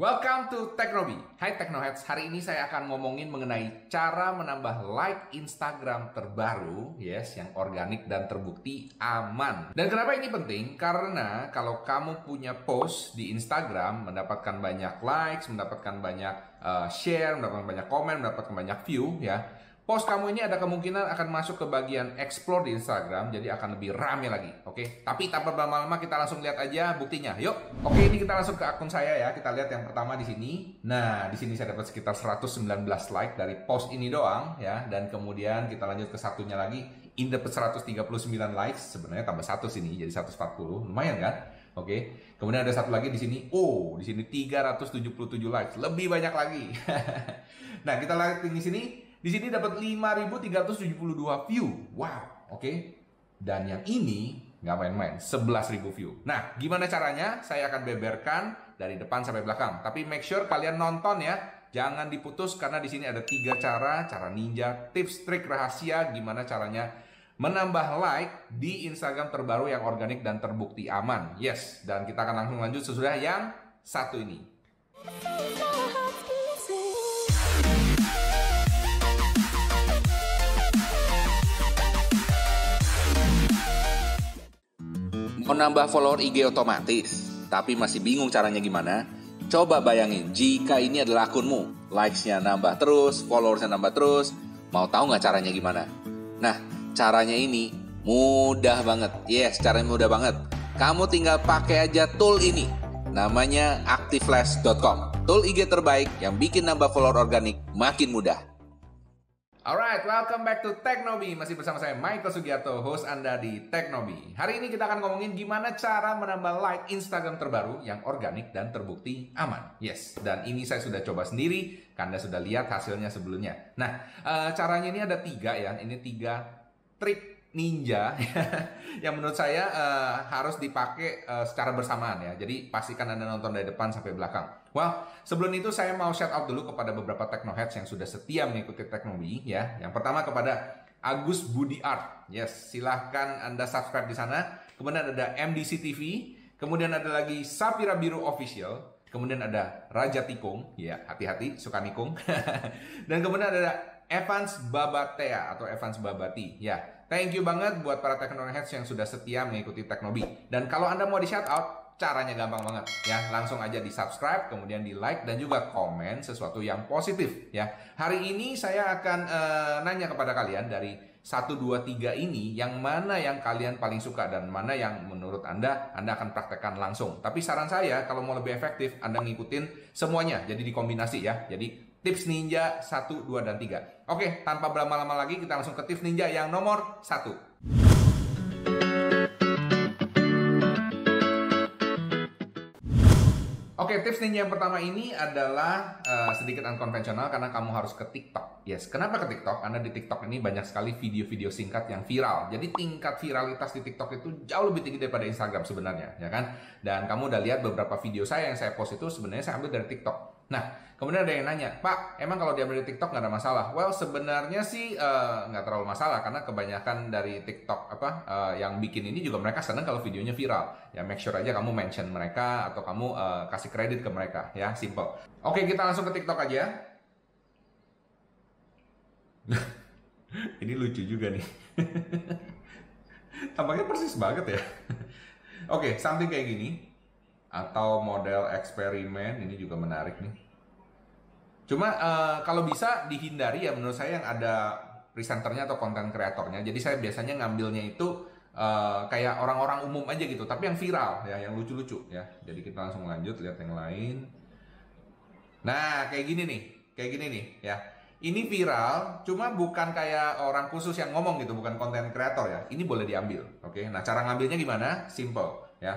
Welcome to Teknobi. Hai Teknoheads, hari ini saya akan ngomongin mengenai cara menambah like Instagram terbaru, yes, yang organik dan terbukti aman. Dan kenapa ini penting? Karena kalau kamu punya post di Instagram, mendapatkan banyak likes, mendapatkan banyak uh, share, mendapatkan banyak komen, mendapatkan banyak view, ya, Post kamu ini ada kemungkinan akan masuk ke bagian explore di Instagram, jadi akan lebih rame lagi. Oke, okay? tapi tanpa berlama-lama kita langsung lihat aja buktinya. Yuk, oke okay, ini kita langsung ke akun saya ya. Kita lihat yang pertama di sini. Nah, di sini saya dapat sekitar 119 like dari post ini doang ya. Dan kemudian kita lanjut ke satunya lagi. Ini dapat 139 likes. Sebenarnya tambah satu sini jadi 140. Lumayan kan? Oke. Okay. Kemudian ada satu lagi di sini. Oh, di sini 377 likes. Lebih banyak lagi. nah, kita lihat di sini di sini dapat 5.372 view. Wow, oke. Okay? Dan yang ini nggak main-main, 11.000 view. Nah, gimana caranya? Saya akan beberkan dari depan sampai belakang. Tapi make sure kalian nonton ya. Jangan diputus karena di sini ada tiga cara, cara ninja, tips, trik, rahasia, gimana caranya menambah like di Instagram terbaru yang organik dan terbukti aman. Yes, dan kita akan langsung lanjut sesudah yang satu ini. Nambah follower IG otomatis, tapi masih bingung caranya gimana? Coba bayangin, jika ini adalah akunmu, likes-nya nambah terus, followersnya nambah terus, mau tahu nggak caranya gimana? Nah, caranya ini mudah banget. Yes, caranya mudah banget. Kamu tinggal pakai aja tool ini. Namanya activeflash.com. Tool IG terbaik yang bikin nambah follower organik makin mudah. Alright, welcome back to Teknobi. Masih bersama saya Michael Sugiarto, host Anda di Teknobi. Hari ini kita akan ngomongin gimana cara menambah like Instagram terbaru yang organik dan terbukti aman. Yes, dan ini saya sudah coba sendiri, Anda sudah lihat hasilnya sebelumnya. Nah, uh, caranya ini ada tiga ya. Ini tiga trik ninja yang menurut saya uh, harus dipakai uh, secara bersamaan ya. Jadi pastikan Anda nonton dari depan sampai belakang. Well, sebelum itu saya mau shout out dulu kepada beberapa Technoheads yang sudah setia mengikuti teknologi ya. Yang pertama kepada Agus Budi Art. Yes, silahkan Anda subscribe di sana. Kemudian ada MDC TV, kemudian ada lagi Sapira Biru Official, kemudian ada Raja Tikung, ya hati-hati suka nikung. Dan kemudian ada Evans Babatea atau Evans Babati. Ya, thank you banget buat para Technoheads Heads yang sudah setia mengikuti Teknobi. Dan kalau Anda mau di shout out, caranya gampang banget ya. Langsung aja di subscribe, kemudian di like dan juga komen sesuatu yang positif ya. Hari ini saya akan uh, nanya kepada kalian dari 1 2 3 ini yang mana yang kalian paling suka dan mana yang menurut Anda Anda akan praktekkan langsung. Tapi saran saya kalau mau lebih efektif Anda ngikutin semuanya jadi dikombinasi ya. Jadi tips ninja 1, 2, dan 3. Oke, tanpa berlama-lama lagi kita langsung ke tips ninja yang nomor 1. Oke, tips ninja yang pertama ini adalah uh, sedikit unkonvensional karena kamu harus ke TikTok. Yes, kenapa ke TikTok? Karena di TikTok ini banyak sekali video-video singkat yang viral. Jadi tingkat viralitas di TikTok itu jauh lebih tinggi daripada Instagram sebenarnya, ya kan? Dan kamu udah lihat beberapa video saya yang saya post itu sebenarnya saya ambil dari TikTok. Nah, kemudian ada yang nanya, Pak, emang kalau diambil dari TikTok nggak ada masalah? Well, sebenarnya sih uh, nggak terlalu masalah karena kebanyakan dari TikTok apa uh, yang bikin ini juga mereka senang kalau videonya viral. Ya, make sure aja kamu mention mereka atau kamu uh, kasih kredit ke mereka, ya, simple. Oke, kita langsung ke TikTok aja. ini lucu juga nih. Tampaknya persis banget ya. Oke, something kayak gini atau model eksperimen ini juga menarik nih. Cuma uh, kalau bisa dihindari ya menurut saya yang ada presenternya atau konten kreatornya. Jadi saya biasanya ngambilnya itu uh, kayak orang-orang umum aja gitu, tapi yang viral ya, yang lucu-lucu ya. Jadi kita langsung lanjut lihat yang lain. Nah, kayak gini nih, kayak gini nih ya. Ini viral, cuma bukan kayak orang khusus yang ngomong gitu, bukan konten kreator ya. Ini boleh diambil, oke? Nah, cara ngambilnya gimana? Simple ya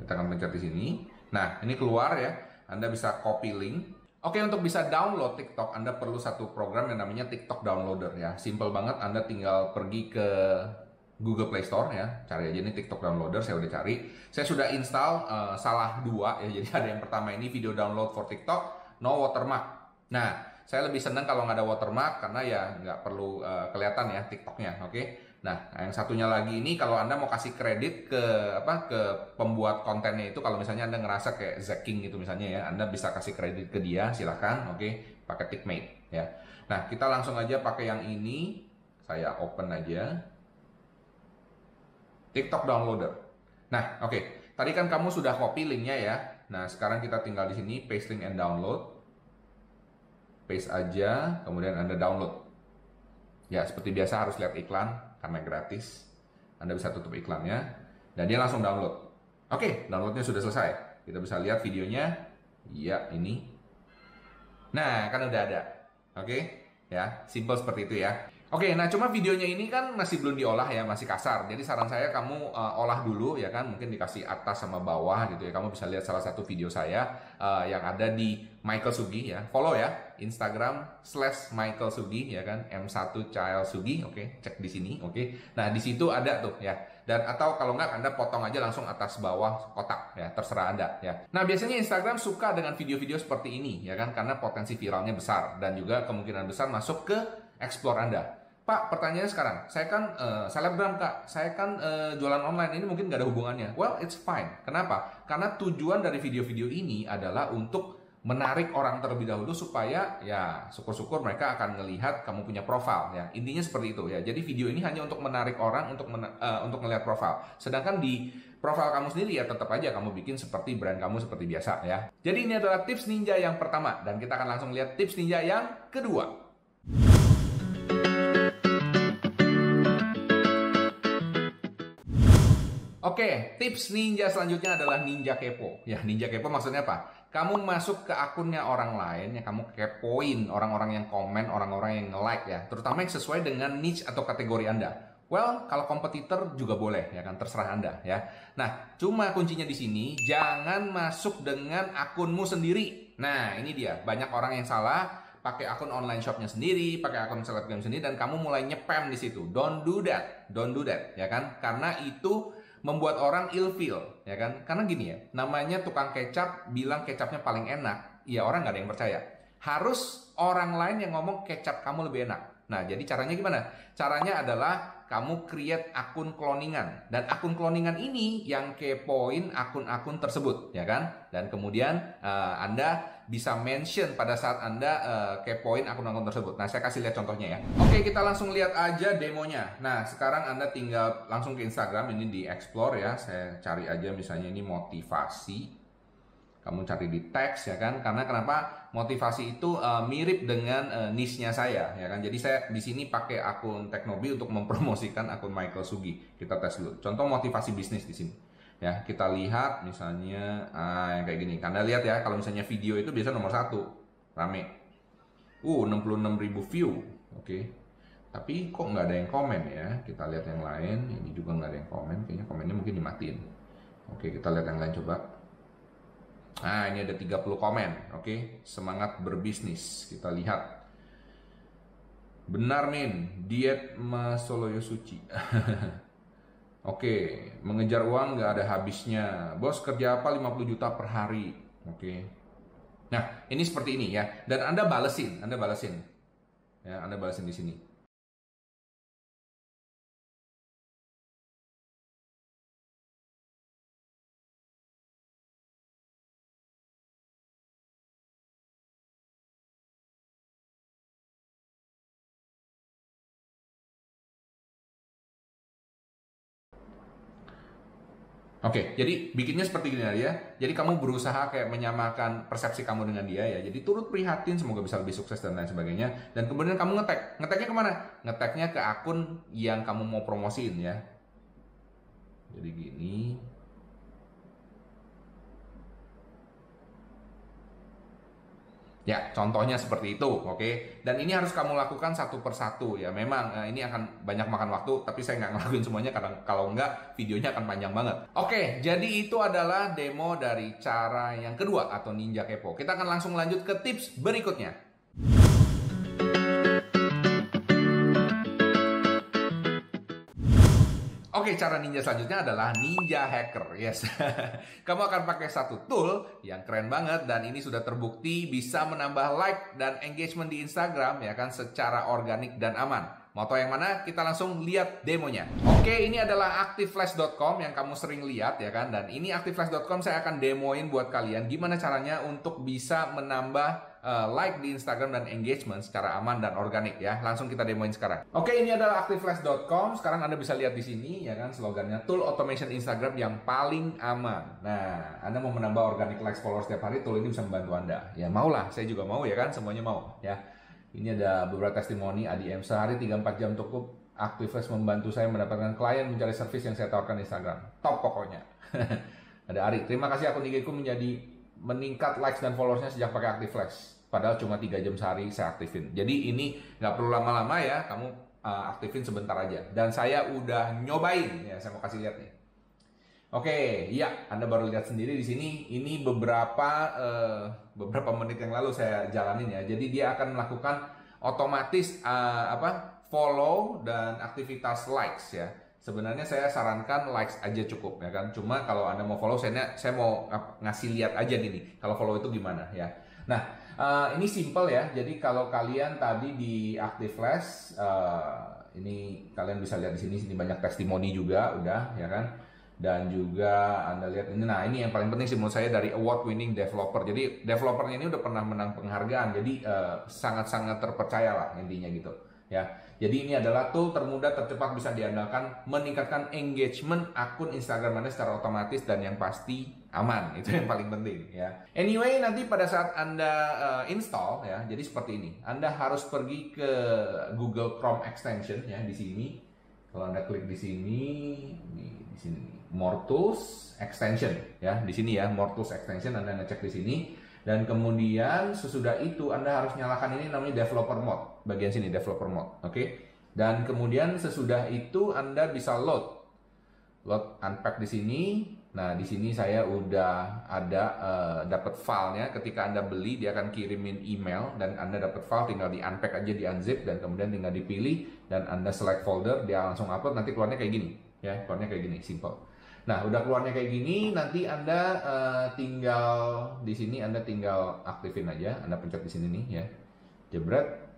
kita akan pencet di sini. Nah, ini keluar ya. Anda bisa copy link. Oke, untuk bisa download TikTok, Anda perlu satu program yang namanya TikTok Downloader ya. Simple banget, Anda tinggal pergi ke Google Play Store ya, cari aja ini TikTok Downloader, saya udah cari. Saya sudah install uh, salah dua ya, jadi ada yang pertama ini video download for TikTok, no watermark. Nah, saya lebih senang kalau nggak ada watermark karena ya nggak perlu uh, kelihatan ya TikToknya, oke? Nah, yang satunya lagi ini kalau Anda mau kasih kredit ke apa ke pembuat kontennya itu kalau misalnya Anda ngerasa kayak Zacking gitu misalnya ya, Anda bisa kasih kredit ke dia, silahkan, oke, okay, pakai Tickmate ya. Nah, kita langsung aja pakai yang ini. Saya open aja. TikTok downloader. Nah, oke. Okay. Tadi kan kamu sudah copy linknya ya. Nah, sekarang kita tinggal di sini paste link and download. Paste aja, kemudian Anda download. Ya, seperti biasa harus lihat iklan karena gratis. Anda bisa tutup iklannya dan dia langsung download. Oke, downloadnya sudah selesai. Kita bisa lihat videonya. Ya, ini. Nah, kan udah ada. Oke, ya, simple seperti itu ya. Oke, nah cuma videonya ini kan masih belum diolah ya, masih kasar. Jadi saran saya kamu uh, olah dulu ya kan, mungkin dikasih atas sama bawah gitu ya. Kamu bisa lihat salah satu video saya uh, yang ada di Michael Sugi ya. Follow ya Instagram slash Michael Sugi ya kan, M1 Child Sugi. Oke, cek di sini. Oke, nah di situ ada tuh ya. Dan atau kalau nggak Anda potong aja langsung atas bawah kotak ya, terserah Anda ya. Nah biasanya Instagram suka dengan video-video seperti ini ya kan, karena potensi viralnya besar dan juga kemungkinan besar masuk ke explore Anda. Pak, pertanyaannya sekarang, saya kan uh, selebgram kak, saya kan uh, jualan online, ini mungkin gak ada hubungannya. Well, it's fine. Kenapa? Karena tujuan dari video-video ini adalah untuk menarik orang terlebih dahulu supaya ya syukur-syukur mereka akan melihat kamu punya profil ya. Intinya seperti itu ya. Jadi video ini hanya untuk menarik orang untuk men uh, untuk melihat profil. Sedangkan di profil kamu sendiri ya tetap aja kamu bikin seperti brand kamu seperti biasa ya. Jadi ini adalah tips ninja yang pertama. Dan kita akan langsung lihat tips ninja yang kedua Oke, tips ninja selanjutnya adalah ninja kepo. Ya, ninja kepo maksudnya apa? Kamu masuk ke akunnya orang lain, ya kamu kepoin orang-orang yang komen, orang-orang yang nge-like ya, terutama yang sesuai dengan niche atau kategori Anda. Well, kalau kompetitor juga boleh ya kan terserah Anda ya. Nah, cuma kuncinya di sini jangan masuk dengan akunmu sendiri. Nah, ini dia. Banyak orang yang salah pakai akun online shopnya sendiri, pakai akun selebgram sendiri dan kamu mulai nyepam di situ. Don't do that. Don't do that, ya kan? Karena itu membuat orang ilfeel, ya kan? Karena gini ya, namanya tukang kecap bilang kecapnya paling enak, ya orang nggak ada yang percaya. Harus orang lain yang ngomong kecap kamu lebih enak. Nah, jadi caranya gimana? Caranya adalah kamu create akun cloningan dan akun cloningan ini yang kepoin akun-akun tersebut, ya kan? Dan kemudian uh, Anda bisa mention pada saat Anda uh, kepoin akun-akun tersebut. Nah, saya kasih lihat contohnya ya. Oke, kita langsung lihat aja demonya. Nah, sekarang Anda tinggal langsung ke Instagram ini di explore ya. Saya cari aja misalnya ini motivasi kamu cari di teks ya kan karena kenapa motivasi itu uh, mirip dengan uh, niche-nya saya ya kan jadi saya di sini pakai akun Teknobi untuk mempromosikan akun Michael Sugi kita tes dulu contoh motivasi bisnis di sini ya kita lihat misalnya ah, yang kayak gini karena lihat ya kalau misalnya video itu biasa nomor satu rame uh 66 ribu view oke okay. tapi kok nggak ada yang komen ya kita lihat yang lain ini juga nggak ada yang komen kayaknya komennya mungkin dimatiin oke kita lihat yang lain coba Nah, ini ada 30 komen. Oke, semangat berbisnis. Kita lihat. Benar, Min. Diet Masoloyo Suci. Oke, mengejar uang nggak ada habisnya. Bos kerja apa 50 juta per hari. Oke. Nah, ini seperti ini ya. Dan Anda balesin, Anda balesin. Ya, Anda balesin di sini. Oke, jadi bikinnya seperti gini ya. Jadi kamu berusaha kayak menyamakan persepsi kamu dengan dia ya. Jadi turut prihatin, semoga bisa lebih sukses dan lain sebagainya. Dan kemudian kamu ngetek. Ngeteknya ke mana? Ngeteknya ke akun yang kamu mau promosiin ya. Jadi gini. Ya, contohnya seperti itu, oke. Okay? Dan ini harus kamu lakukan satu persatu ya. Memang eh, ini akan banyak makan waktu, tapi saya nggak ngelakuin semuanya karena kalau nggak videonya akan panjang banget. Oke, okay, jadi itu adalah demo dari cara yang kedua atau Ninja Kepo. Kita akan langsung lanjut ke tips berikutnya. Oke, cara ninja selanjutnya adalah ninja hacker. Yes. Kamu akan pakai satu tool yang keren banget dan ini sudah terbukti bisa menambah like dan engagement di Instagram ya kan secara organik dan aman. Mau tahu yang mana? Kita langsung lihat demonya. Oke, ini adalah activeflash.com yang kamu sering lihat ya kan. Dan ini activeflash.com saya akan demoin buat kalian gimana caranya untuk bisa menambah uh, like di Instagram dan engagement secara aman dan organik ya. Langsung kita demoin sekarang. Oke, ini adalah activeflash.com. Sekarang Anda bisa lihat di sini ya kan slogannya tool automation Instagram yang paling aman. Nah, Anda mau menambah organic likes followers setiap hari, tool ini bisa membantu Anda. Ya maulah, saya juga mau ya kan, semuanya mau ya. Ini ada beberapa testimoni ADM sehari 3-4 jam cukup Activeless membantu saya mendapatkan klien mencari service yang saya tawarkan di Instagram. Top pokoknya. ada Ari, terima kasih akun IG ku menjadi meningkat likes dan followersnya sejak pakai Activeless. Padahal cuma 3 jam sehari saya aktifin. Jadi ini nggak perlu lama-lama ya, kamu uh, aktifin sebentar aja. Dan saya udah nyobain, ya saya mau kasih lihat nih. Oke, ya Anda baru lihat sendiri di sini. Ini beberapa uh, beberapa menit yang lalu saya jalanin ya. Jadi dia akan melakukan otomatis uh, apa follow dan aktivitas likes ya. Sebenarnya saya sarankan likes aja cukup ya kan. Cuma kalau Anda mau follow, saya saya mau ngasih lihat aja nih. Kalau follow itu gimana ya. Nah, uh, ini simple ya. Jadi kalau kalian tadi di Active Flash, uh, ini kalian bisa lihat di sini, sini banyak testimoni juga, udah ya kan dan juga Anda lihat ini nah ini yang paling penting sih menurut saya dari award winning developer. Jadi developernya ini udah pernah menang penghargaan. Jadi eh, sangat-sangat uh, terpercaya lah intinya gitu. Ya. Jadi ini adalah tool termudah tercepat bisa diandalkan meningkatkan engagement akun Instagram Anda secara otomatis dan yang pasti aman. Itu yang paling penting ya. Anyway, nanti pada saat Anda uh, install ya, jadi seperti ini. Anda harus pergi ke Google Chrome extension ya di sini. Kalau Anda klik di sini, di, di sini Mortus extension ya di sini ya Mortus extension Anda ngecek di sini. Dan kemudian sesudah itu Anda harus nyalakan ini namanya developer mode bagian sini developer mode oke? Okay? dan kemudian sesudah itu Anda bisa load. Load unpack di sini. Nah di sini saya udah ada uh, dapat filenya. Ketika Anda beli dia akan kirimin email dan Anda dapat file tinggal di unpack aja di unzip dan kemudian tinggal dipilih dan Anda select folder dia langsung upload. Nanti keluarnya kayak gini ya keluarnya kayak gini simple Nah, udah keluarnya kayak gini, nanti Anda uh, tinggal di sini Anda tinggal aktifin aja. Anda pencet di sini nih ya. Jebret.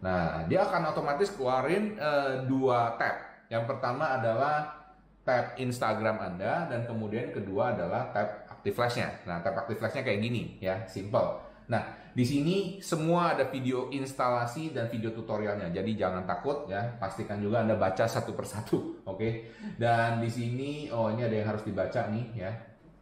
Nah, dia akan otomatis keluarin uh, dua tab. Yang pertama adalah tab Instagram Anda dan kemudian kedua adalah tab Active Flash-nya. Nah, tab Active Flash-nya kayak gini ya, simple. Nah, di sini semua ada video instalasi dan video tutorialnya. Jadi jangan takut ya, pastikan juga Anda baca satu persatu, oke? Okay? Dan di sini oh ini ada yang harus dibaca nih ya.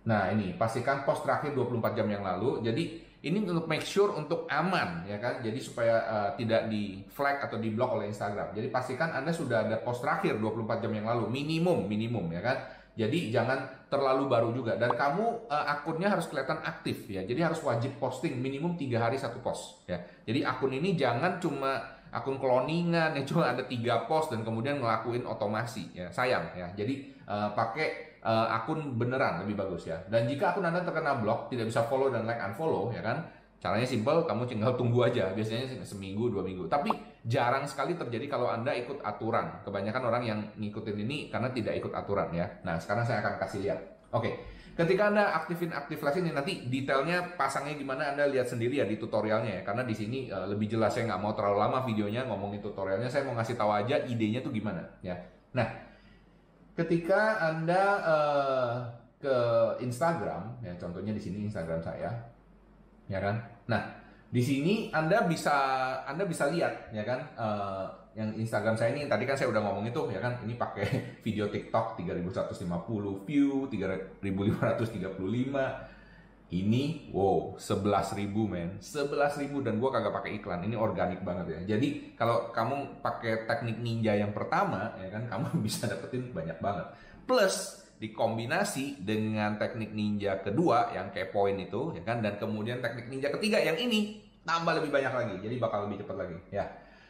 Nah, ini pastikan post terakhir 24 jam yang lalu. Jadi ini untuk make sure untuk aman ya kan. Jadi supaya uh, tidak di flag atau di block oleh Instagram. Jadi pastikan Anda sudah ada post terakhir 24 jam yang lalu, minimum minimum ya kan jadi jangan terlalu baru juga dan kamu uh, akunnya harus kelihatan aktif ya. Jadi harus wajib posting minimum tiga hari satu post ya. Jadi akun ini jangan cuma akun cloningan yang cuma ada tiga post dan kemudian ngelakuin otomasi ya. Sayang ya. Jadi uh, pakai uh, akun beneran lebih bagus ya. Dan jika akun Anda terkena blok, tidak bisa follow dan like unfollow ya kan Caranya simple, kamu tinggal tunggu aja. Biasanya seminggu, dua minggu. Tapi jarang sekali terjadi kalau Anda ikut aturan. Kebanyakan orang yang ngikutin ini karena tidak ikut aturan ya. Nah, sekarang saya akan kasih lihat. Oke, ketika Anda aktifin aktif flash ini nanti detailnya pasangnya gimana Anda lihat sendiri ya di tutorialnya ya. Karena di sini uh, lebih jelas saya nggak mau terlalu lama videonya ngomongin tutorialnya. Saya mau ngasih tahu aja idenya tuh gimana ya. Nah, ketika Anda uh, ke Instagram ya, contohnya di sini Instagram saya, ya kan? Nah, di sini Anda bisa Anda bisa lihat ya kan uh, yang Instagram saya ini tadi kan saya udah ngomong itu ya kan ini pakai video TikTok 3150 view, 3535 ini wow 11.000 men. 11.000 dan gua kagak pakai iklan. Ini organik banget ya. Jadi kalau kamu pakai teknik ninja yang pertama ya kan kamu bisa dapetin banyak banget. Plus dikombinasi dengan teknik ninja kedua yang kayak poin itu ya kan dan kemudian teknik ninja ketiga yang ini tambah lebih banyak lagi jadi bakal lebih cepat lagi ya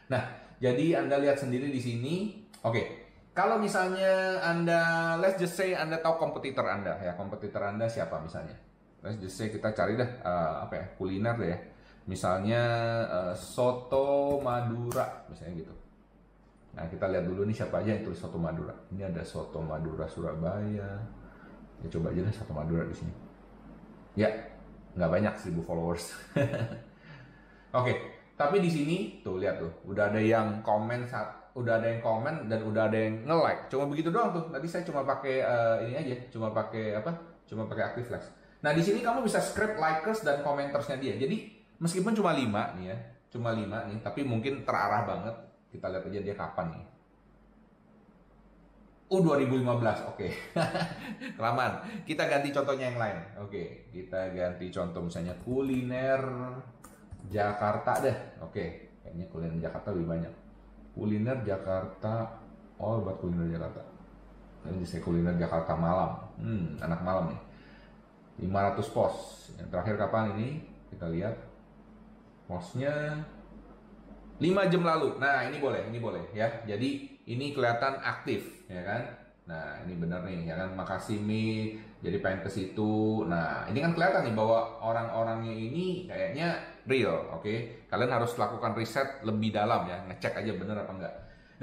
nah jadi anda lihat sendiri di sini oke okay. kalau misalnya anda let's just say anda tahu kompetitor anda ya kompetitor anda siapa misalnya let's just say kita cari dah uh, apa ya kuliner deh ya misalnya uh, soto Madura misalnya gitu Nah kita lihat dulu nih siapa aja yang tulis Soto Madura. Ini ada Soto Madura Surabaya. Ya coba aja deh Soto Madura di sini. Ya, nggak banyak 1000 followers. Oke, okay, tapi di sini tuh lihat tuh, udah ada yang komen saat udah ada yang komen dan udah ada yang nge-like. Cuma begitu doang tuh. Tadi saya cuma pakai uh, ini aja, cuma pakai apa? Cuma pakai active flash. Nah, di sini kamu bisa script likers dan commentersnya dia. Jadi, meskipun cuma 5 nih ya, cuma 5 nih, tapi mungkin terarah banget. Kita lihat aja dia kapan nih. Oh 2015, oke. Okay. Kelamaan. Kita ganti contohnya yang lain. Oke, okay. kita ganti contoh misalnya kuliner Jakarta deh. Oke, kayaknya kuliner Jakarta lebih banyak. Kuliner Jakarta oh buat kuliner Jakarta. Ini saya kuliner Jakarta malam. Hmm, anak malam nih. 500 pos. Yang terakhir kapan ini? Kita lihat. Posnya 5 jam lalu. Nah ini boleh ini boleh ya. Jadi ini kelihatan aktif ya kan? Nah, ini benar nih, ya kan? Makasih Mi, jadi pengen ke situ. Nah, ini kan kelihatan nih bahwa orang-orangnya ini kayaknya real, oke? Okay? Kalian harus lakukan riset lebih dalam ya, ngecek aja bener apa enggak.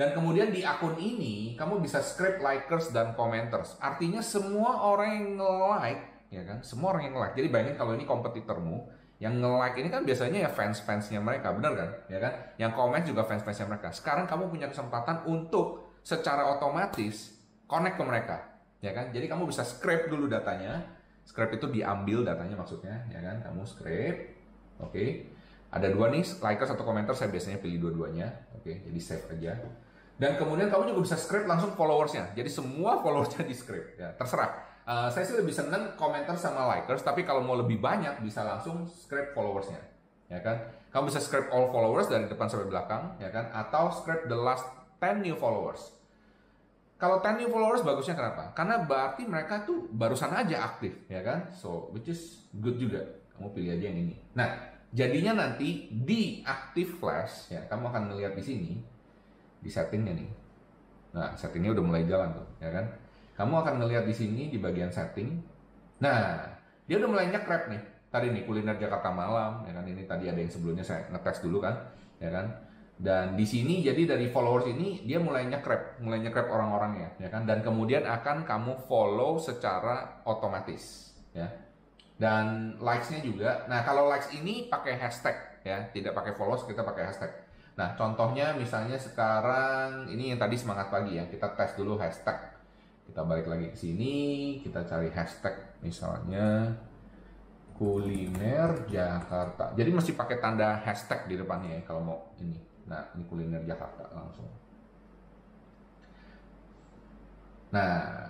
Dan kemudian di akun ini, kamu bisa script likers dan commenters. Artinya semua orang yang nge-like, ya kan? Semua orang yang nge-like. Jadi bayangin kalau ini kompetitormu, yang nge-like ini kan biasanya ya fans-fansnya mereka, bener kan? Ya kan? Yang komen juga fans-fansnya mereka. Sekarang kamu punya kesempatan untuk secara otomatis connect ke mereka, ya kan? Jadi kamu bisa scrape dulu datanya. Scrape itu diambil datanya maksudnya, ya kan? Kamu scrape, oke. Okay. Ada dua nih, likers atau komentar, saya biasanya pilih dua-duanya, oke. Okay, jadi save aja. Dan kemudian kamu juga bisa scrape langsung followersnya. Jadi semua followersnya di scrape, ya terserah. Uh, saya sih lebih seneng komentar sama likers, tapi kalau mau lebih banyak bisa langsung scrape followersnya, ya kan? Kamu bisa scrape all followers dari depan sampai belakang, ya kan? Atau scrape the last 10 new followers. Kalau 10 new followers bagusnya kenapa? Karena berarti mereka tuh barusan aja aktif, ya kan? So, which is good juga. Kamu pilih aja yang ini. Nah, jadinya nanti di active flash, ya, kamu akan melihat di sini, di settingnya nih. Nah, settingnya udah mulai jalan tuh, ya kan? Kamu akan melihat di sini di bagian setting. Nah, dia udah mulai nyekrep nih. Tadi nih kuliner Jakarta malam, ya kan? Ini tadi ada yang sebelumnya saya ngetes dulu kan, ya kan? Dan di sini jadi dari followers ini dia mulai nyekrep, mulai nyekrep orang-orangnya, ya kan? Dan kemudian akan kamu follow secara otomatis, ya. Dan likes-nya juga. Nah, kalau likes ini pakai hashtag, ya, tidak pakai followers, kita pakai hashtag. Nah, contohnya misalnya sekarang ini yang tadi semangat pagi ya, kita tes dulu hashtag. Kita balik lagi ke sini, kita cari hashtag misalnya kuliner Jakarta. Jadi mesti pakai tanda hashtag di depannya ya kalau mau ini. Nah, ini kuliner Jakarta langsung. Nah,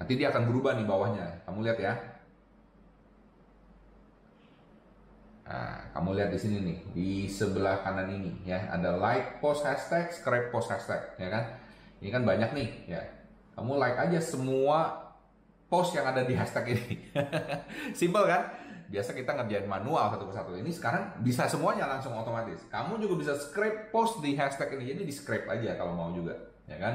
nanti dia akan berubah nih bawahnya. Kamu lihat ya. Nah, kamu lihat di sini nih, di sebelah kanan ini ya, ada like post hashtag, scrape post hashtag, ya kan? Ini kan banyak nih, ya. Kamu like aja semua post yang ada di hashtag ini. Simple kan? biasa kita ngerjain manual satu persatu. Ini sekarang bisa semuanya langsung otomatis. Kamu juga bisa scrape post di hashtag ini. Jadi di scrape aja kalau mau juga, ya kan?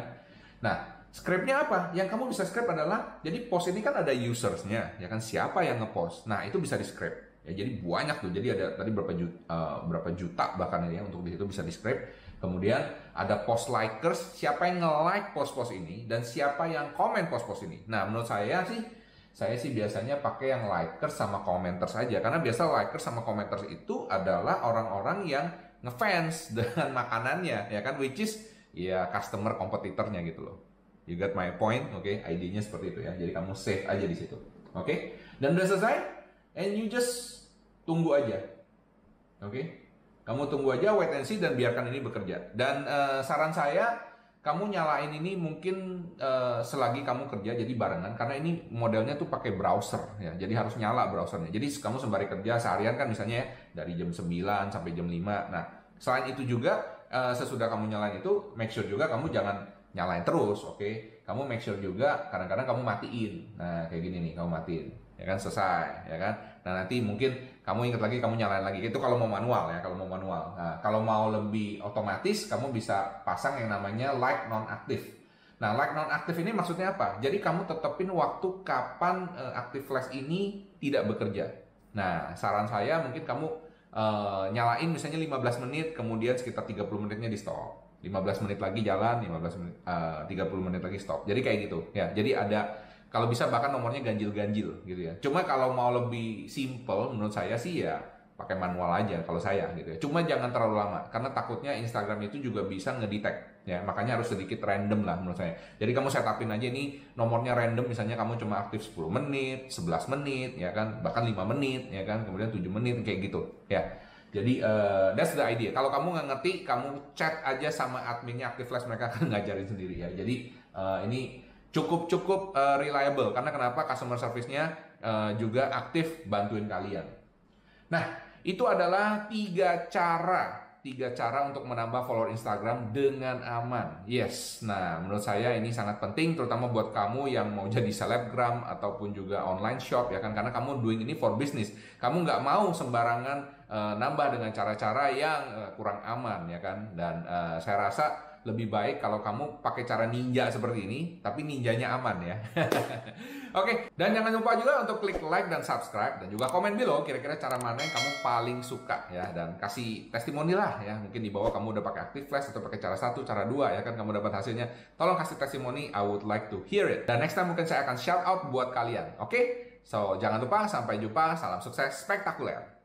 Nah, scrape-nya apa? Yang kamu bisa scrape adalah, jadi post ini kan ada usersnya, ya kan? Siapa yang ngepost? Nah, itu bisa di scrape. Ya, jadi banyak tuh. Jadi ada tadi berapa juta, uh, eh, berapa juta bahkan ya untuk di situ bisa di scrape. Kemudian ada post likers, siapa yang nge-like post-post ini dan siapa yang komen post-post ini. Nah, menurut saya sih saya sih biasanya pakai yang likers sama commenters saja karena biasa likers sama commenters itu adalah orang-orang yang ngefans dengan makanannya ya kan which is ya customer kompetitornya gitu loh. You got my point, oke? Okay? ID-nya seperti itu ya. Jadi kamu save aja di situ. Oke? Okay? Dan udah selesai and you just tunggu aja. Oke? Okay? Kamu tunggu aja wait and see dan biarkan ini bekerja. Dan uh, saran saya kamu nyalain ini mungkin uh, selagi kamu kerja jadi barengan karena ini modelnya tuh pakai browser ya jadi harus nyala browsernya jadi kamu sembari kerja seharian kan misalnya ya, dari jam 9 sampai jam 5 nah selain itu juga uh, sesudah kamu nyalain itu make sure juga kamu jangan nyalain terus oke okay? kamu make sure juga kadang-kadang kamu matiin nah kayak gini nih kamu matiin ya kan selesai ya kan? Nah nanti mungkin kamu ingat lagi kamu nyalain lagi. Itu kalau mau manual ya kalau mau manual. Nah kalau mau lebih otomatis kamu bisa pasang yang namanya light non aktif nah light non aktif ini maksudnya apa? Jadi kamu tetepin waktu kapan uh, aktif flash ini tidak bekerja. Nah saran saya mungkin kamu uh, nyalain misalnya 15 menit kemudian sekitar 30 menitnya di stop. 15 menit lagi jalan 15 menit uh, 30 menit lagi stop. Jadi kayak gitu. Ya jadi ada kalau bisa bahkan nomornya ganjil-ganjil gitu ya. Cuma kalau mau lebih simple menurut saya sih ya pakai manual aja kalau saya gitu ya. Cuma jangan terlalu lama karena takutnya Instagram itu juga bisa ngedetect ya. Makanya harus sedikit random lah menurut saya. Jadi kamu setupin aja ini nomornya random misalnya kamu cuma aktif 10 menit, 11 menit ya kan, bahkan 5 menit ya kan, kemudian 7 menit kayak gitu ya. Jadi uh, that's the idea. Kalau kamu nggak ngerti, kamu chat aja sama adminnya Active Flash mereka akan ngajarin sendiri ya. Jadi uh, ini cukup cukup uh, reliable karena kenapa customer service-nya uh, juga aktif bantuin kalian. Nah, itu adalah tiga cara tiga cara untuk menambah follower Instagram dengan aman. Yes, nah menurut saya ini sangat penting terutama buat kamu yang mau jadi selebgram ataupun juga online shop ya kan karena kamu doing ini for business. Kamu nggak mau sembarangan uh, nambah dengan cara-cara yang uh, kurang aman ya kan dan uh, saya rasa lebih baik kalau kamu pakai cara ninja seperti ini, tapi ninjanya aman ya. Oke, okay, dan jangan lupa juga untuk klik like dan subscribe dan juga komen below kira-kira cara mana yang kamu paling suka ya dan kasih testimoni lah ya. Mungkin di bawah kamu udah pakai Active Flash atau pakai cara satu, cara dua ya kan kamu dapat hasilnya. Tolong kasih testimoni, I would like to hear it. Dan next time mungkin saya akan shout out buat kalian. Oke? Okay? So, jangan lupa sampai jumpa, salam sukses spektakuler.